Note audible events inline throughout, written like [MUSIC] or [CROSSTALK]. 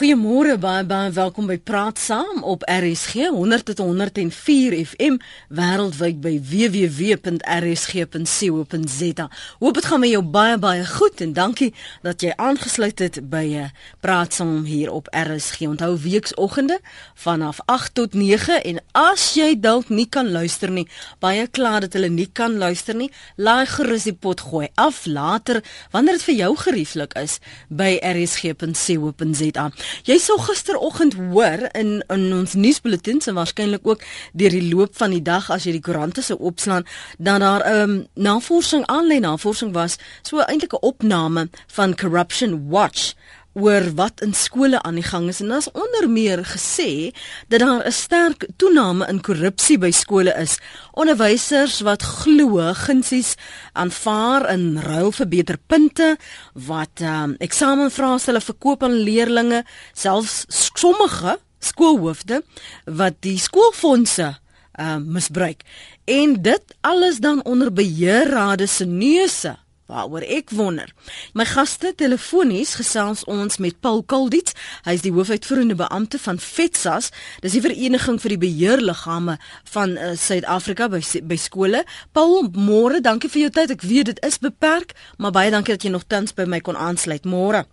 Goeiemôre baie baie welkom by Praat Saam op RSG 100.104 FM wêreldwyd by www.rsg.co.za. Hoop dit gaan met jou baie baie goed en dankie dat jy aangesluit het by eh, Praat Saam hier op RSG. Onthou weekoggende vanaf 8 tot 9 en as jy dalk nie kan luister nie, baie klaar dat hulle nie kan luister nie, laai gerus die pot gooi af later wanneer dit vir jou gerieflik is by rsg.co.za. Jy sou gisteroggend hoor in in ons nuusbulletins en waarskynlik ook deur die loop van die dag as jy die koerante se opslaan dat daar 'n um, navorsing aanlyn navorsing was, so eintlik 'n opname van Corruption Watch oor wat in skole aan die gang is en daar's onder meer gesê dat daar 'n sterk toename in korrupsie by skole is. Onderwysers wat glo gunsies aanvaar in ruil vir beter punte, wat um, eksamenvraestelle verkoop aan leerders, selfs sommige skoolhoofde wat die skoolfondse um, misbruik. En dit alles dan onder beheerrade se neuse waaroor ek wonder. My gaste telefonies gesels ons met Paul Kolditz. Hy is die hoofuitvoerende beampte van FETSAS. Dis die vereniging vir die beheerliggame van uh, Suid-Afrika by by skole. Paul, môre, dankie vir jou tyd. Ek weet dit is beperk, maar baie dankie dat jy nog tans by my kon aansluit. Môre.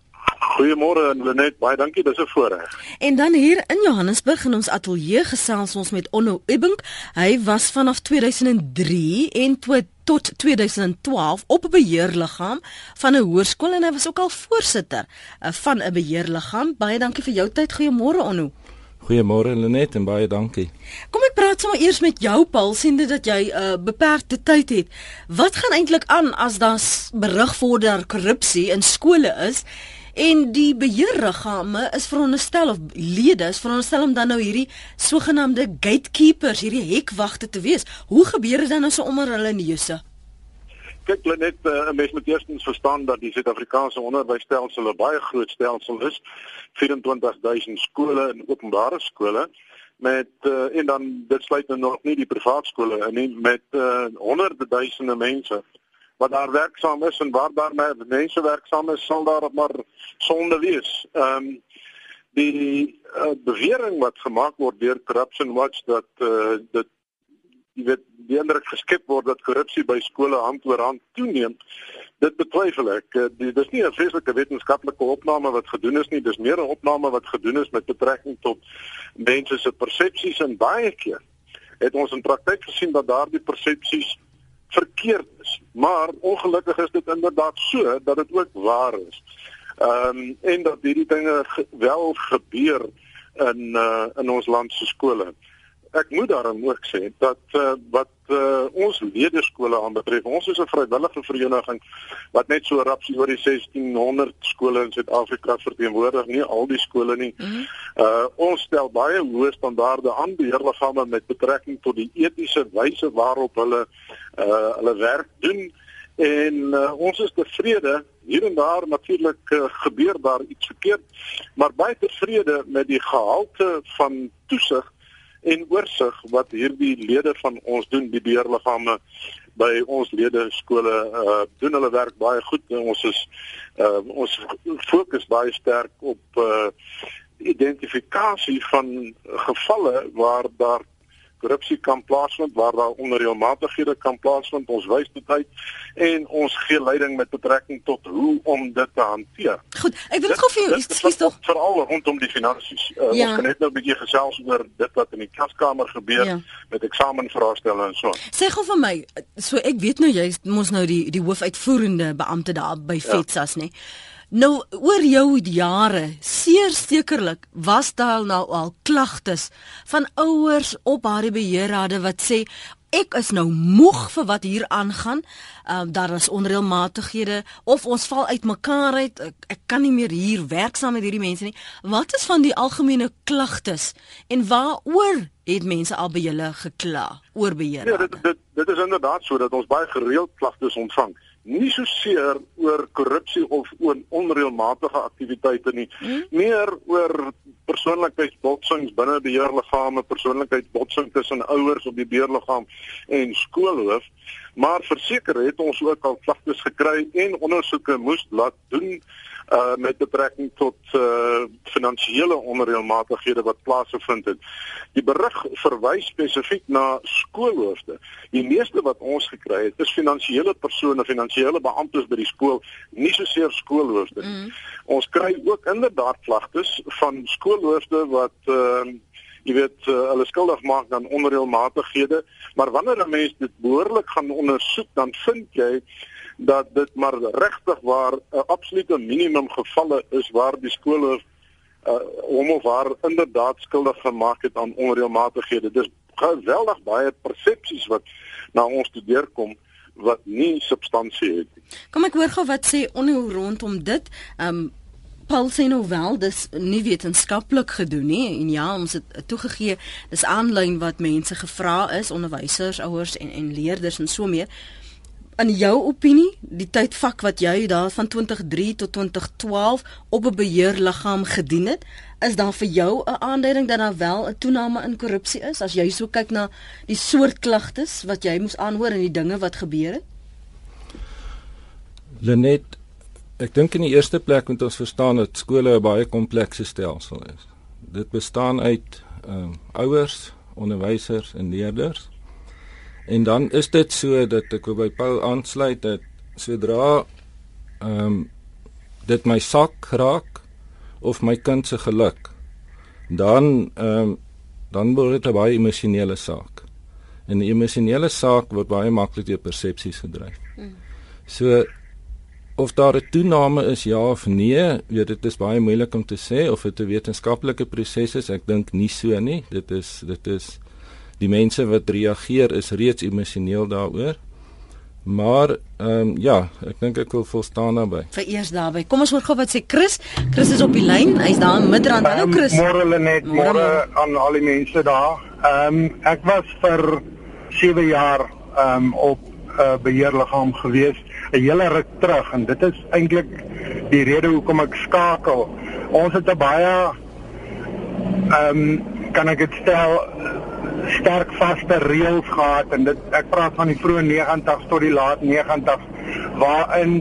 Goeiemôre Lenet, baie dankie, dis 'n voorreg. En dan hier in Johannesburg in ons ateljee gesels ons met Onno Ebbing. Hy was vanaf 2003 en toe tot 2012 op 'n beheerliggaam van 'n hoërskool en hy was ook al voorsitter uh, van 'n beheerliggaam. Baie dankie vir jou tyd. Goeiemôre Onno. Goeiemôre Lenet en baie dankie. Kom ek praat sommer eers met jou Paul, siende dat jy 'n uh, beperkte tyd het. Wat gaan eintlik aan as daar berig word dat korrupsie in skole is? En die beheerliggame is veronderstel of lede is veronderstel om dan nou hierdie sogenaamde gatekeepers, hierdie hekwagte te wees. Hoe gebeur dit dan as onder hulle neuse? Kyk, net uh, 'n mens moet eerstens verstaan dat die Suid-Afrikaanse onderwysstelsel 'n baie groot stelsel is. 24000 skole en openbare skole met uh, en dan dit sluit nou nog nie die privaat skole in nie met uh, honderde duisende mense wat daar werksaam is en waar daar mense werksaam is, sal daar maar sonde wees. Ehm um, die uh, bewering wat gemaak word deur Corruption Watch dat uh, dit jy weet die indruk geskep word dat korrupsie by skole hand oor hand toeneem. Dit betwyfel ek. Uh, dit is nie 'n vreeslike wetenskaplike opname wat gedoen is nie, dis meer 'n opname wat gedoen is met betrekking tot mense se persepsies en baie keer het ons in praktyk gesien dat daardie persepsies verkeerd is. Maar ongelukkig is dit inderdaad so dat dit ook waar is. Ehm um, en dat hierdie dinge ge wel gebeur in uh, in ons land se skole ek moet daarom ook sê dat uh, wat uh, ons leerskole aanbetref, ons is 'n vrywillige vereniging wat net so rapsie oor die 1600 skole in Suid-Afrika verteenwoordig, nie al die skole nie. Mm -hmm. uh, ons stel baie hoë standaarde aan beheerliggame met betrekking tot die etiese wyse waarop hulle uh, hulle werk doen en uh, ons is tevrede hier en daar natuurlik uh, gebeur daar iets verkeerd maar baie tevrede met die gehalte van toesig en oorsig wat hierdie lede van ons doen die beheerliggame by ons lede skole uh doen hulle werk baie goed. Ons is uh ons fokus baie sterk op uh identifikasie van gevalle waar daar korrupsie kan plaasvind waar daar onreëlmatighede kan plaasvind ons wys dit uit en ons gee leiding met betrekking tot hoe om dit te hanteer. Goed, ek wil gou vir jou ekskuus tog veral rondom die finansies. Uh, ja. Ons kan net nou 'n bietjie gesels oor dit wat in die klaskamer gebeur ja. met eksamenvraestelle en so. Sê gou vir my, so ek weet nou jy mos nou die die hoofuitvoerende beampte daar by ja. FETSAS nê. Nou oor jou jare, seer sekerlik was daar nou al klagtes van ouers op haar beheerrade wat sê ek is nou moeg vir wat hier aangaan. Ehm uh, daar is onreëlmatighede of ons val uitmekaar uit. Ek, ek kan nie meer hier werk saam met hierdie mense nie. Wat is van die algemene klagtes en waaroor het mense al by julle gekla oor beheer? Ja, dit dit dit is inderdaad so dat ons baie gereeld klagtes ontvang nie so seer oor korrupsie of oor onreëlmatige aktiwiteite nie, hmm? meer oor persoonlikheidsbotsings binne beheerliggame, persoonlikheidsbotsing tussen ouers op die beheerliggaam en skoolhoof. Maar verseker het ons ook al klagtes gekry en ondersoeke moes laat doen uh met betrekking tot uh finansiële onreëlmatighede wat plaasgevind het. Die berig verwys spesifiek na skoolhoofde. Die meeste wat ons gekry het is finansiële persone, finansiële beamptes by die skool, nie soseer skoolhoofde nie. Mm. Ons kry ook inderdaad klagtes van skoolhoofde wat uh jy weet uh, hulle skuldig maak aan onreëlmatighede, maar wanneer 'n mens dit behoorlik gaan ondersoek, dan vind jy dat dit maar regtig waar 'n uh, absolute minimum gevalle is waar die skole uh, hom of haar inderdaad skuldig gemaak het aan onreëlmatighede. Dis geweldig baie persepsies wat na ons toe deurkom wat nie substansie het nie. Kom ek hoor gou wat sê onhou rondom dit. Um Paul sê nou wel dis nie wetenskaplik gedoen nie en ja ons het toegegee dis aanlyn wat mense gevra is onderwysers, ouers en en leerders en so meer in jou opinie die tydvak wat jy daar van 2003 tot 2012 op 'n beheerliggaam gedien het, is daar vir jou 'n aanduiding dat daar wel 'n toename in korrupsie is as jy so kyk na die soort klagtes wat jy moes aanhoor en die dinge wat gebeur het? Lenet, ek dink in die eerste plek moet ons verstaan dat skole 'n baie komplekse stelsel is. Dit bestaan uit ehm um, ouers, onderwysers en leerders En dan is dit so dat ek by Paul aansluit dat sodra ehm um, dit my sak raak of my kind se geluk dan ehm um, dan word dit 'n baie emosionele saak. En 'n emosionele saak word baie maklik deur persepsies gedryf. Hmm. So of daar 'n toename is ja of nee, weet dit is baie moeilik om te sê of dit 'n wetenskaplike proses is. Ek dink nie so nie. Dit is dit is die mense wat reageer is reeds emosioneel daaroor. Maar ehm um, ja, ek dink ek wil volstaan daarbey. Vereers daarbey. Kom ons hoor gou wat sê Chris. Chris is op die lyn. Hy's daar in Midrand. Hallo ehm, Chris. Môre lê net môre aan al die mense daar. Ehm um, ek was vir 7 jaar ehm um, op 'n uh, beheerliggaam gewees, 'n hele ruk terug en dit is eintlik die rede hoekom ek skakel. Ons het 'n baie ehm um, kan ek dit stel sterk vaste reëls gehad en dit ek praat van die vroeë 90s tot die laat 90s waarin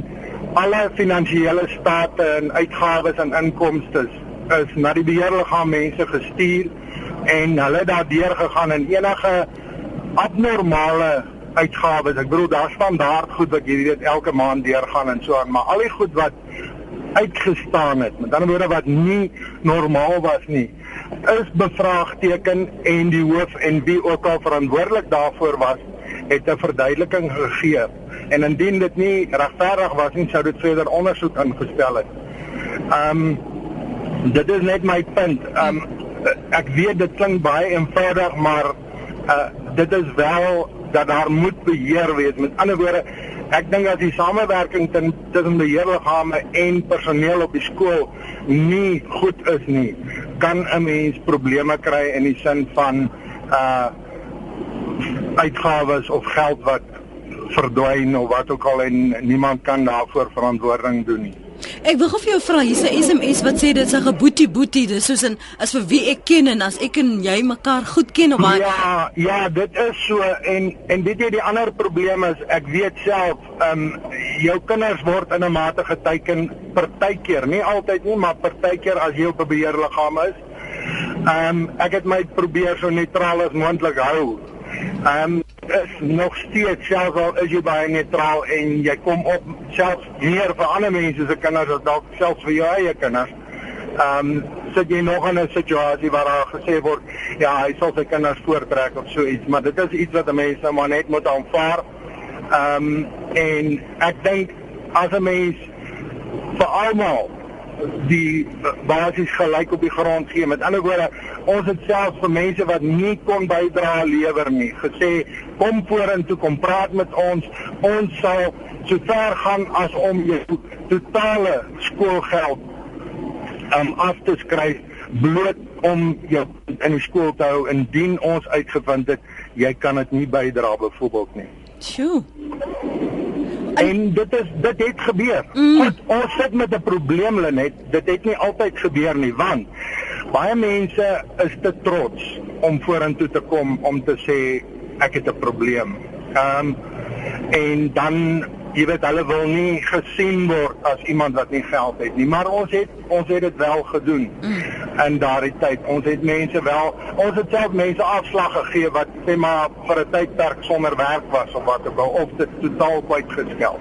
alle finansiële state en uitgawes en inkomste is na die beheerliggaam mense gestuur en hulle daardeur gegaan en enige abnormale uitgawes ek bedoel daar standaard goed wat weet elke maand deurgaan en so aan maar al die goed wat uitgestaan het met ander woorde wat nie normaal was nie is bevraagteken en die hoof en wie ook al verantwoordelik daarvoor was het 'n verduideliking gegee en indien dit nie regverdig was nie sou dit verder ondersoek ingestel het. Um, dit is net my punt. Um, ek weet dit klink baie eenvoudig maar uh, dit is wel dat daar moet beheer wees. Met ander woorde ek dink as die samewerking tussen beheerliggame en personeel op die skool nie goed is nie, kan 'n mens probleme kry in die sin van uh uitgawes of geld wat verdwyn of wat ook al en niemand kan daarvoor verantwoording doen nie. Ek wil gou vir jou vra, hier's 'n SMS wat sê dit is 'n boetie boetie, dis soos 'n as vir wie ek ken en as ek en jy mekaar goed ken of wat? Ja, ja, dit is so en en weet jy die ander probleem is ek weet self, ehm um, jou kinders word in 'n mate geteken partykeer, nie altyd nie, maar partykeer as jy op 'n beheerliggaam is. Ehm um, ek het my probeer so neutraal as moontlik hou. Ehm um, is nog steeds selfs al is jy baie neutraal en jy kom op selfs meer vir ander mense se kinders as dalk selfs vir jou eie kinders. Ehm um, sit jy nog in 'n situasie waar daar gesê word ja, hy sal sy kinders voortrek of so iets, maar dit is iets wat mense nou maar net moet aanvaar. Ehm um, en ek dink as 'n mens vir almal die basies gelyk op die grond gee. Met ander woorde, ons het self vir mense wat nie kon bydra lewer nie, gesê kom vorentoe kom praat met ons. Ons sal so ver gaan as om jou totale skoolgeld um af te skryf bloot om jou in die skool te hou indien ons uitgevind het jy kan dit nie bydra byvoorbeeld nie. Sjoe. En dit is dit het gebeur. Mm. Goed, ons sit met 'n probleem Lenet. Dit het nie altyd gebeur nie, want baie mense is te trots om vorentoe te kom om te sê ek het 'n probleem. Ehm um, en dan jy weet hulle wil nie gesien word as iemand wat nie geld het nie, maar ons het ons het dit wel gedoen. Mm. In daardie tyd, ons het mense wel, ons het self mense afslag gegee wat sê maar vir 'n tydperk sonder werk was of wat ook al of dit totaal uitgeskel.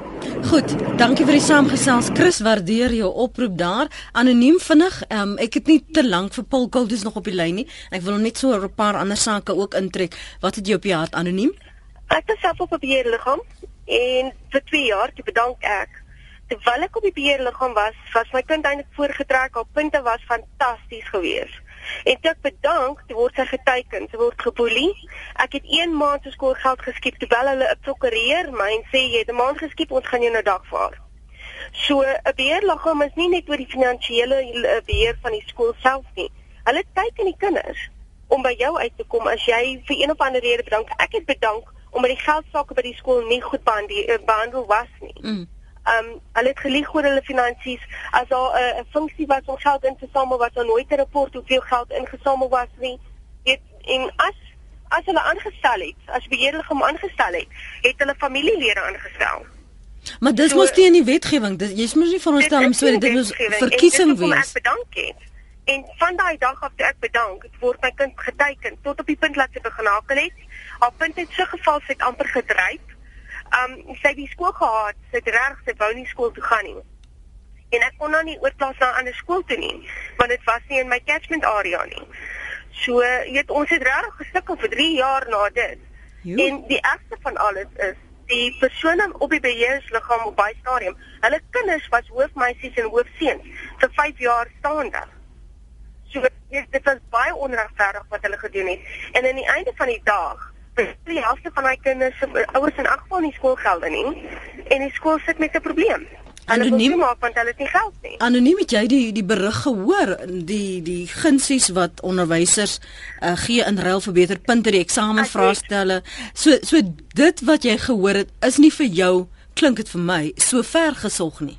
Goed, dankie vir die saamgesels. Chris, waardeer jou oproep daar. Anoniem vinnig. Um, ek het nie te lank vir Paul Goldus nog op die lyn nie. Ek wil hom net so 'n paar ander sake ook intrek. Wat het jy op jou hart anoniem? Ek het self op 'n beheerliggaam en vir 2 jaar te bedank ek. Terwyl ek op die beheerliggaam was, was my kind eintlik voorgetrek. Haar punte was fantasties geweest. En ek bedank, toe word sy geteken, sy word geboelie. Ek het 1 maand se skoolgeld geskiep terwyl hulle 'n prokureer my en sê jy het 'n maand geskiep, ons gaan jou nou dagvaar. So 'n beheerliggaam is nie net oor die finansiële eh, beheer van die skool self nie. Hulle kyk in die kinders om by jou uit te kom as jy vir een of ander rede bedank. Ek het bedank omdat die geldsaake by die skool nie goed eh, behandel was nie. Mm. Um hulle het gelieg oor hulle finansies as daar 'n uh, funksie was om geld in te samel wat daar nooit 'n rapport hoeveel geld ingesamel was nie. Weet en as as hulle aangestel het, as beheerliggaam aangestel het, het hulle familielede aangestel. Maar dis so, mos teen die wetgewing. Dis jy's mos nie veronderstel om so dit was verkiesing wees. Ek bedank het. En van daai dag af toe ek bedank, het word my kind geteken tot op die punt laat sy begin hakel het. Haar punt het so geval sy het amper gedryf. Um sy het die skool gehad, sy het reg sy wou nie skool toe gaan nie. En ek kon nou nie oorplaas na 'n ander skool toe nie, want dit was nie in my catchment area nie. So, jy weet ons het reg gesukkel vir 3 jaar na dit. Jo. En die ergste van alles is die persone op die beheersliggaam op baie stadium, hulle kinders was hoofmeisies en hoofseuns vir 5 jaar staande. So dit was baie onregverdig wat hulle gedoen het. En aan die einde van die dag, die helfte van my kinders se ouers in agval nie skoolgelde nie en die skool sit met 'n probleem. Anoniem maak want hulle het nie geld nie. Anoniem het jy die die berig gehoor die die gunsies wat onderwysers uh, gee in ruil vir beter punte die eksamenvraestelle. So so dit wat jy gehoor het is nie vir jou klink dit vir my so ver gesog nie.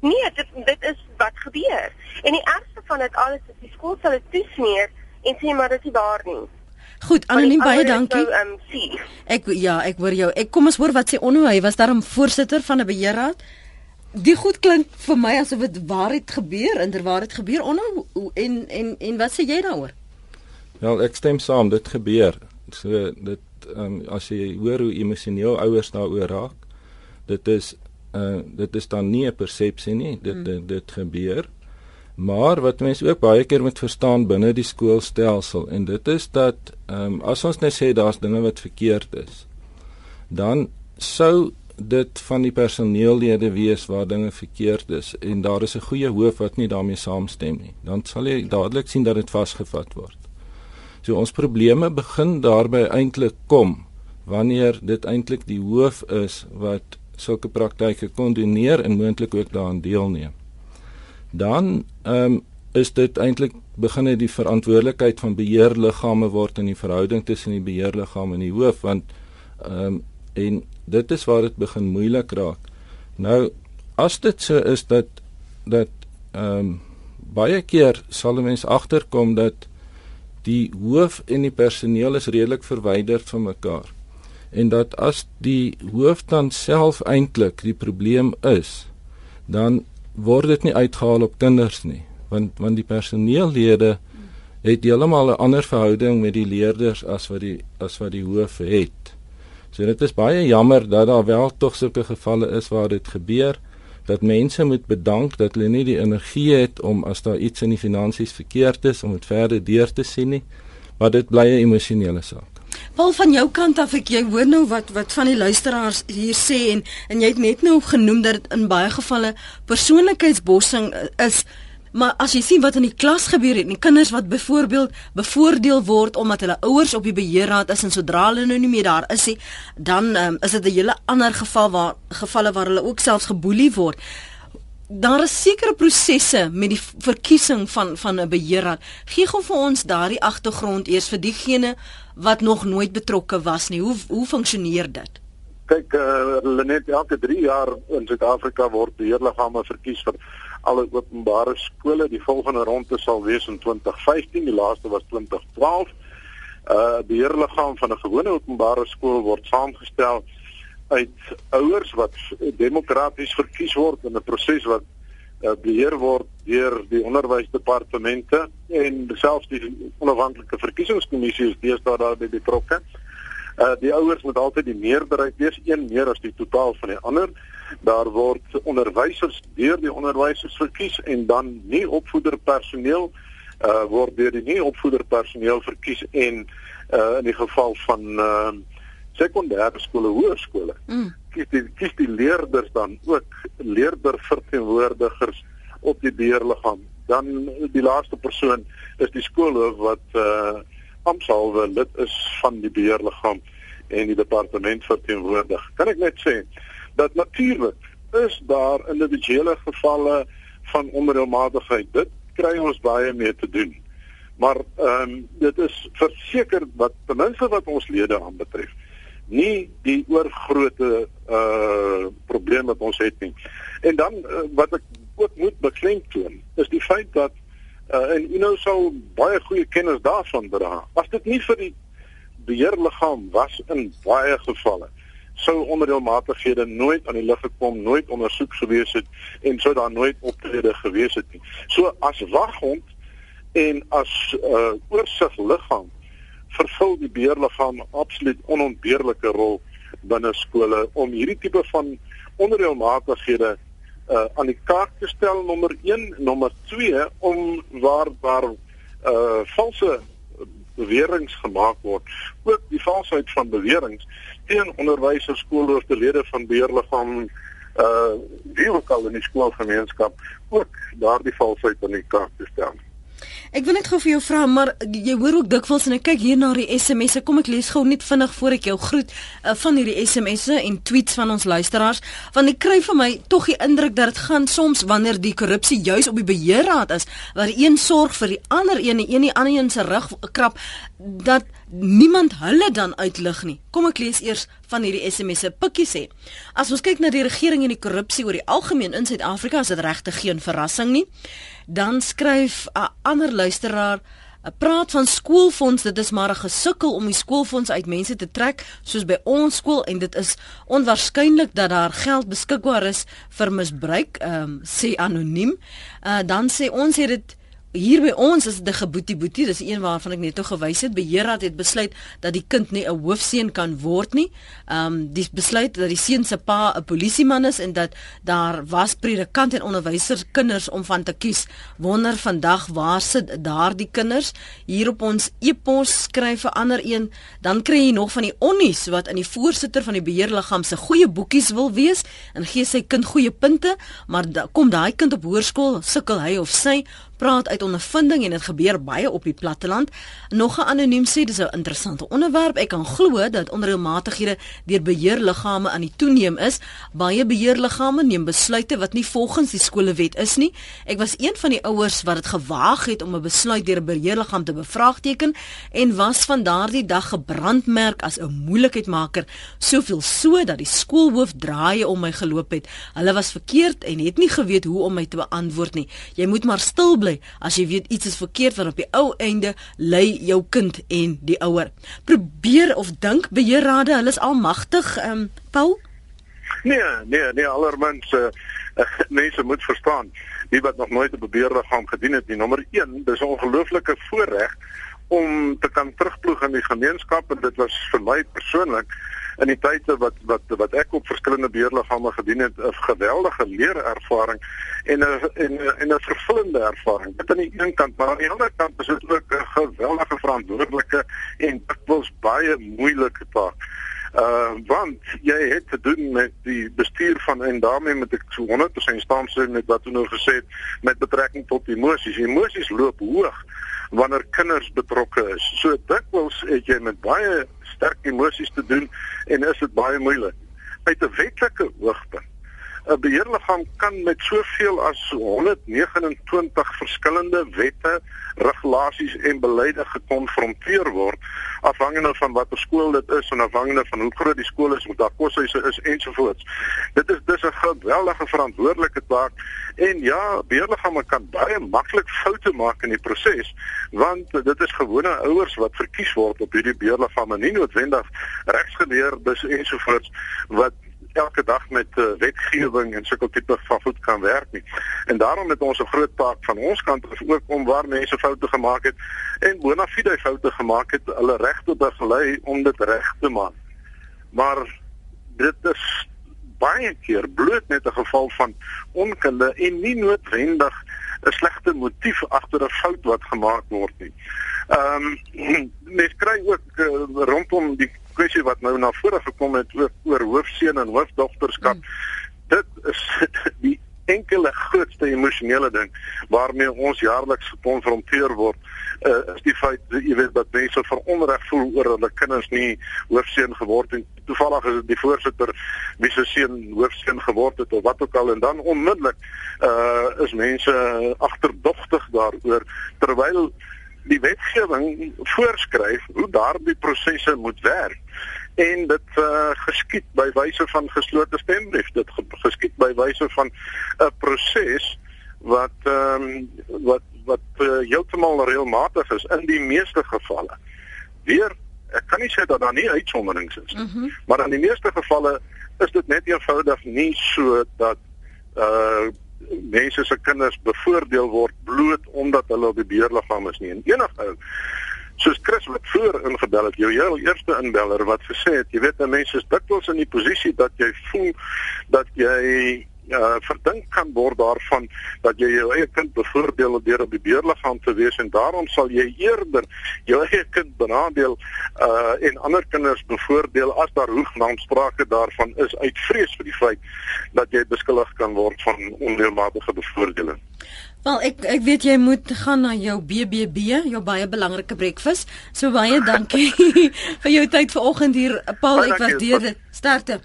Nee, dit dit is wat gebeur. En die ergste van dit alles is die skool sal dit toesmeer en sê maar dit is daar nie. Goed, anoniem baie dankie. So, um, ek ja, ek hoor jou. Ek kom ons hoor wat sê Onno, hy was daarom voorsitter van 'n beheerraad. Die goed klink vir my asof dit waar het gebeur, inderwaar het gebeur Onno en en en wat sê jy daaroor? Wel, ek stem saam, dit gebeur. So dit ehm um, as jy hoor hoe emosioneel ouers daaroor raak, dit is uh dit is dan nie 'n persepsie nie, dit, mm. dit dit gebeur. Maar wat mense ook baie keer moet verstaan binne die skoolstelsel en dit is dat ehm um, as ons net sê daar's dinge wat verkeerd is, dan sou dit van die personeellede wees waar dinge verkeerd is en daar is 'n goeie hoof wat nie daarmee saamstem nie. Dan sal jy dadelik sien dat dit vasgevat word. So ons probleme begin daarby eintlik kom wanneer dit eintlik die hoof is wat sulke praktyke kondineer en moontlik ook daaraan deelneem dan ehm um, is dit eintlik beginne die verantwoordelikheid van beheerliggame word in die verhouding tussen die beheerliggaam en die hoof want ehm um, en dit is waar dit begin moeilik raak. Nou as dit so is dat dat ehm um, baie keer sal mense agterkom dat die hoof en die personeel is redelik verwyder van mekaar en dat as die hoof dan self eintlik die probleem is dan word dit nie uitgehaal op kinders nie want want die personeellede het heeltemal 'n ander verhouding met die leerders as wat die as wat die hoof het. So dit is baie jammer dat daar wel tog sulke gevalle is waar dit gebeur dat mense moet bedank dat hulle nie die energie het om as daar iets in die finansies verkeerd is om dit verder deur te sien nie, maar dit bly 'n emosionele saak. Paul van jou kant af ek jy hoor nou wat wat van die luisteraars hier sê en en jy het net nou genoem dat dit in baie gevalle persoonlikheidsbossing is maar as jy sien wat in die klas gebeur het en kinders wat byvoorbeeld bevoordeel word omdat hulle ouers op die beheerraad is en sodra hulle nou nie meer daar is nie dan um, is dit 'n hele ander geval waar gevalle waar hulle ook selfs geboelie word daar is sekere prosesse met die verkiesing van van 'n beheerraad. Gee gou vir ons daardie agtergrond eers vir diegene wat nog nooit betrokke was nie. Hoe hoe funksioneer dit? Kyk, uh, hulle net elke 3 jaar in Suid-Afrika word beheerliggame verkies vir alle openbare skole. Die volgende ronde sal wees in 2015, die laaste was 2012. 'n uh, Beheerliggaam van 'n gewone openbare skool word saamgestel uit ouers wat demokraties verkies word in 'n proses wat uh, beheer word deur die onderwysdepartemente en selfs die onafhanklike verkiesingskommissie is deesdae daarbey betrokke. Uh die ouers moet altyd die meerderheid wees, een meer as die totaal van die ander. Daar word onderwysers deur die onderwysers verkies en dan nie opvoederpersoneel uh word deur die nie opvoederpersoneel verkies en uh in die geval van uh sekondêre skole, hoërskole. Mm. Kies die kies die leerders dan ook leerderverteenwoordigers op die beheerliggaam. Dan die laaste persoon is die skoolhoof wat uh amptsalwe lid is van die beheerliggaam en die departement verteenwoordig. Kan ek net sê dat natuurlik is daar individuele gevalle van onreëlmatigheid. Dit kry ons baie mee te doen. Maar ehm um, dit is verseker wat ten minste wat ons lede aanbetref nie die oorgrootte uh probleem wat ons het nie. En dan uh, wat ek ook moet beklemtoon is die feit dat uh en u nou sou baie goeie kennis daarvan dra. As dit nie vir die beheerliggaam was in baie gevalle sou onderdeelmatighede nooit aan die lig gekom, nooit ondersoek gewees het en sou daar nooit optrede gewees het nie. So as waghond en as uh oorsigliggaam vervul die beheerliggaam absoluut onontbeerlike rol binne skole om hierdie tipe van onderreëlmatighede uh aan die kaart te stel. Nommer 1 nommer 2 om waar waar uh valse beweringe gemaak word. Ook die valsheid van beweringe teen onderwysers skoolhoofde lede van beheerliggaam uh wie ook al in die skoolgemeenskap ook daardie valsheid aan die kaart te stel Ek wil net gou vir jou vra, maar jy hoor ook dikwels en ek kyk hier na die SMS'e. Kom ek lees gou net vinnig voor ek jou groet uh, van hierdie SMS'e en tweets van ons luisteraars, want ek kry vir my tog die indruk dat dit gaan soms wanneer die korrupsie juis op die beheerraad is, waar een sorg vir die ander een en een die ander een se rug krap, dat niemand hulle dan uitlig nie. Kom ek lees eers van hierdie SMS'e. Pikkie sê: As ons kyk na die regering en die korrupsie oor die algemeen in Suid-Afrika, is dit regtig geen verrassing nie. Dan skryf 'n ander luisteraar praat van skoolfonds dit is maar 'n gesukkel om die skoolfonds uit mense te trek soos by ons skool en dit is onwaarskynlik dat daar geld beskikbaar is vir misbruik ehm um, sê anoniem. Uh, dan sê ons het dit hier by ons is dit 'n geboetie boetie, dis een waarvan ek net toe gewys het. Beheerraad het besluit dat die kind nie 'n hoofseun kan word nie. Ehm um, dis besluit dat die seun se pa 'n polisieman is en dat daar was predikant en onderwysers kinders om van te kies. Wonder vandag waar sit daardie kinders? Hier op ons e-pos skryf 'n ander een, dan kry jy nog van die onnies wat in die voorsitter van die beheerliggaam se goeie boekies wil wees en gee sy kind goeie punte, maar da, kom daai kind op hoërskool, sukkel hy of sy praat uit ondervinding en dit gebeur baie op die platteland. Nog 'n anoniem sê dis 'n interessante onderwerp. Ek kan glo dat onreëlmatighede deur beheerliggame aan die toeneem is. Baie beheerliggame neem besluite wat nie volgens die skolewet is nie. Ek was een van die ouers wat dit gewaag het om 'n besluit deur 'n beheerliggaam te bevraagteken en was van daardie dag gebrandmerk as 'n moeilikheidmaker, soveel so dat die skoolhoof draaie om my geloop het. Hulle was verkeerd en het nie geweet hoe om my te beantwoord nie. Jy moet maar stil bly as jy weet iets is verkeerd want op die ou einde lê jou kind en die ouer. Probeer of dink beheerrade, hulle is almagtig, ehm um, Paul? Nee, nee, nee, allermens uh, [LAUGHS] mense moet verstaan, wie wat nog nooit 'n beheerliggaam gedien het nie. Nommer 1, dis 'n ongelooflike voorreg om te kan terugploeg in die gemeenskap en dit was vir my persoonlik in die tye wat wat wat ek op verskillende beheerliggame gedien het 'n geweldige leerervaring en 'n en en 'n vervullende ervaring. Dit aan die een kant, maar aan die ander kant is dit ook 'n geweldige verantwoordelike en dikwels baie moeilike taak. Uh want jy het te doen met die bestuur van en daarmee met ek so 100% staan met wat jy nou gesê het met betrekking tot emosies. Emosies loop hoog wanneer kinders betrokke is. So dikwels het jy met baie sterk emosies te doen en is dit baie moeilik. Uit 'n wetlike hoogtepunt 'n beheerliggaam kan met soveel as 129 verskillende wette, regulasies en beleide gekonfronteer word afhangende van watter skool dit is en afhangende van hoe groot die skool is, hoe daar koshuise is ensovoorts. Dit is dis 'n geweldige verantwoordelike taak en ja, beheerliggame kan baie maklik foute maak in die proses want dit is gewone ouers wat verkies word op hierdie beheerliggame nie noodwendig regsgeleerdes ensovoorts wat elke dag met uh, wetgewing en sulke tipe van goed kan werk nie. En daarom het ons 'n groot taak van ons kant af ook om waar mense foute gemaak het en bona fide foute gemaak het, hulle reg te begelei om dit reg te maak. Maar dit is baie keer bloot net 'n geval van onkunde en nie noodwendig 'n slegte motief agter 'n fout wat gemaak word nie. Ehm um, [CLEARS THROAT] mens kry ook uh, rondom die kwessie wat nou na vore gekom het oor, oor hoofseun en hoofdogterskap. Mm. Dit is [LAUGHS] die enkele grootste emosionele ding waarmee ons jaarliks gekonfronteer word uh, is die feit jy weet dat mense veronreg voel oor hulle kinders nie hoofseun geword en toevallig is dit die voorsitter wie se seun hoofseun geword het of wat ook al en dan onmiddellik uh, is mense agterdogtig daaroor terwyl die wetgewing voorskryf hoe daardie prosesse moet werk en dit uh, geskied by wyse van geslote stembrief dit geskied by wyse van 'n proses wat ehm um, wat wat uh, heeltemal reëlmatig is in die meeste gevalle weer ek kan nie sê dat daar nie uitsonderings is mm -hmm. maar in die meeste gevalle is dit net eenvoudig nie so dat uh mense se kinders bevoordeel word bloot omdat hulle op die beheerliggaam is nie. En enige ou soos Chris wat voor ingebel het, jou heel eerste inbeller wat gesê het, jy weet, mense is dikwels in die posisie dat jy voel dat jy uh verdink kan word daarvan dat jy jou eie kind bevoordeel deur op die beheerliggaam te wees en daarom sal jy eerder jou eie kind benadeel uh en ander kinders bevoordeel as daar hoegenaamd sprake daarvan is uit vrees vir die feit dat jy beskuldig kan word van onreëlmatige bevoordeling. Wel, ek ek weet jy moet gaan na jou BBB, jou baie belangrike breakfast. So baie dankie [LAUGHS] vir jou tyd vanoggend hier. Paul, ek waardeer dit. Sterkte.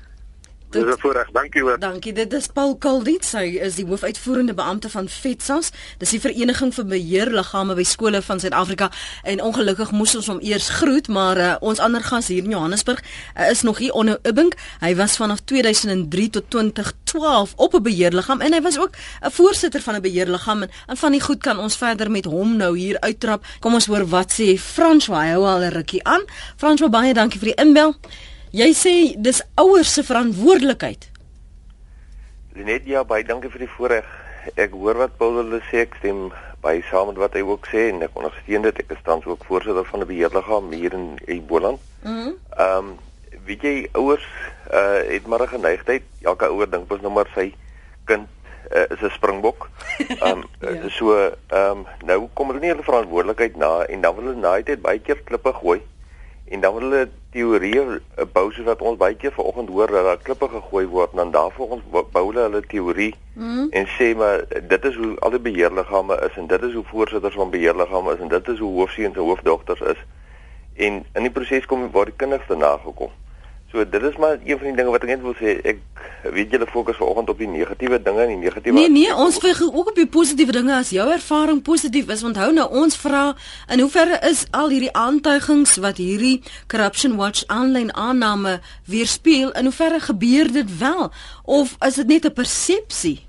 Dit is 'n voorreg. Dankie hoor. Dankie. Dit is Paul Kaldit. Hy is die hoofuitvoerende beampte van FETSAS. Dis die vereniging vir beheerliggame by skole van Suid-Afrika. En ongelukkig moes ons hom eers groet, maar uh, ons ander gas hier in Johannesburg uh, is nog hier onder Ubbink. Hy was vanaf 2003 tot 2012 op 'n beheerliggaam en hy was ook 'n voorsitter van 'n beheerliggaam en, en van die goed kan ons verder met hom nou hier uittrap. Kom ons hoor wat sê François. Hy hou al 'n rukkie aan. François, baie dankie vir die inbel. Jy sê dis ouers se verantwoordelikheid. Net ja, baie dankie vir die voorreg. Ek hoor wat Paul hulle sê, ek stem baie saam met wat hy ook sê en ek ondersteun dit. Ek is tans ook voorsitter van 'n beheerliggaam hier in Eboland. Mhm. Mm ehm um, weet jy ouers uh het maar 'n geneigtheid, elke ouer dink mos nou maar sy kind uh, is 'n springbok. [LAUGHS] Ehm um, ja. so ehm um, nou kom hulle nie hulle verantwoordelikheid na en dan wil hulle na dit baie keer klippe gooi en dan wil hulle teorieë eh, bou soos wat ons baie keer vanoggend hoor dat daar klippe gegooi word en dan daarvoor ons bou hulle hulle teorie mm. en sê maar dit is hoe al die beheerliggame is en dit is hoe voorsitters van beheerliggame is en dit is hoe hoofseuns en hoofdogters is en in die proses kom waar die kinders te nagekom. So dit is maar een van die dinge wat ek net wil sê. Ek weet julle fokus vanoggend op die negatiewe dinge en die negatiewe Nee nee, ons fokus ook op die positiewe dinge as jou ervaring positief is. Onthou nou ons vra in hoeverre is al hierdie aantuigings wat hierdie Corruption Watch aanlyn aanname weerspieël in hoeverre gebeur dit wel of is dit net 'n persepsie?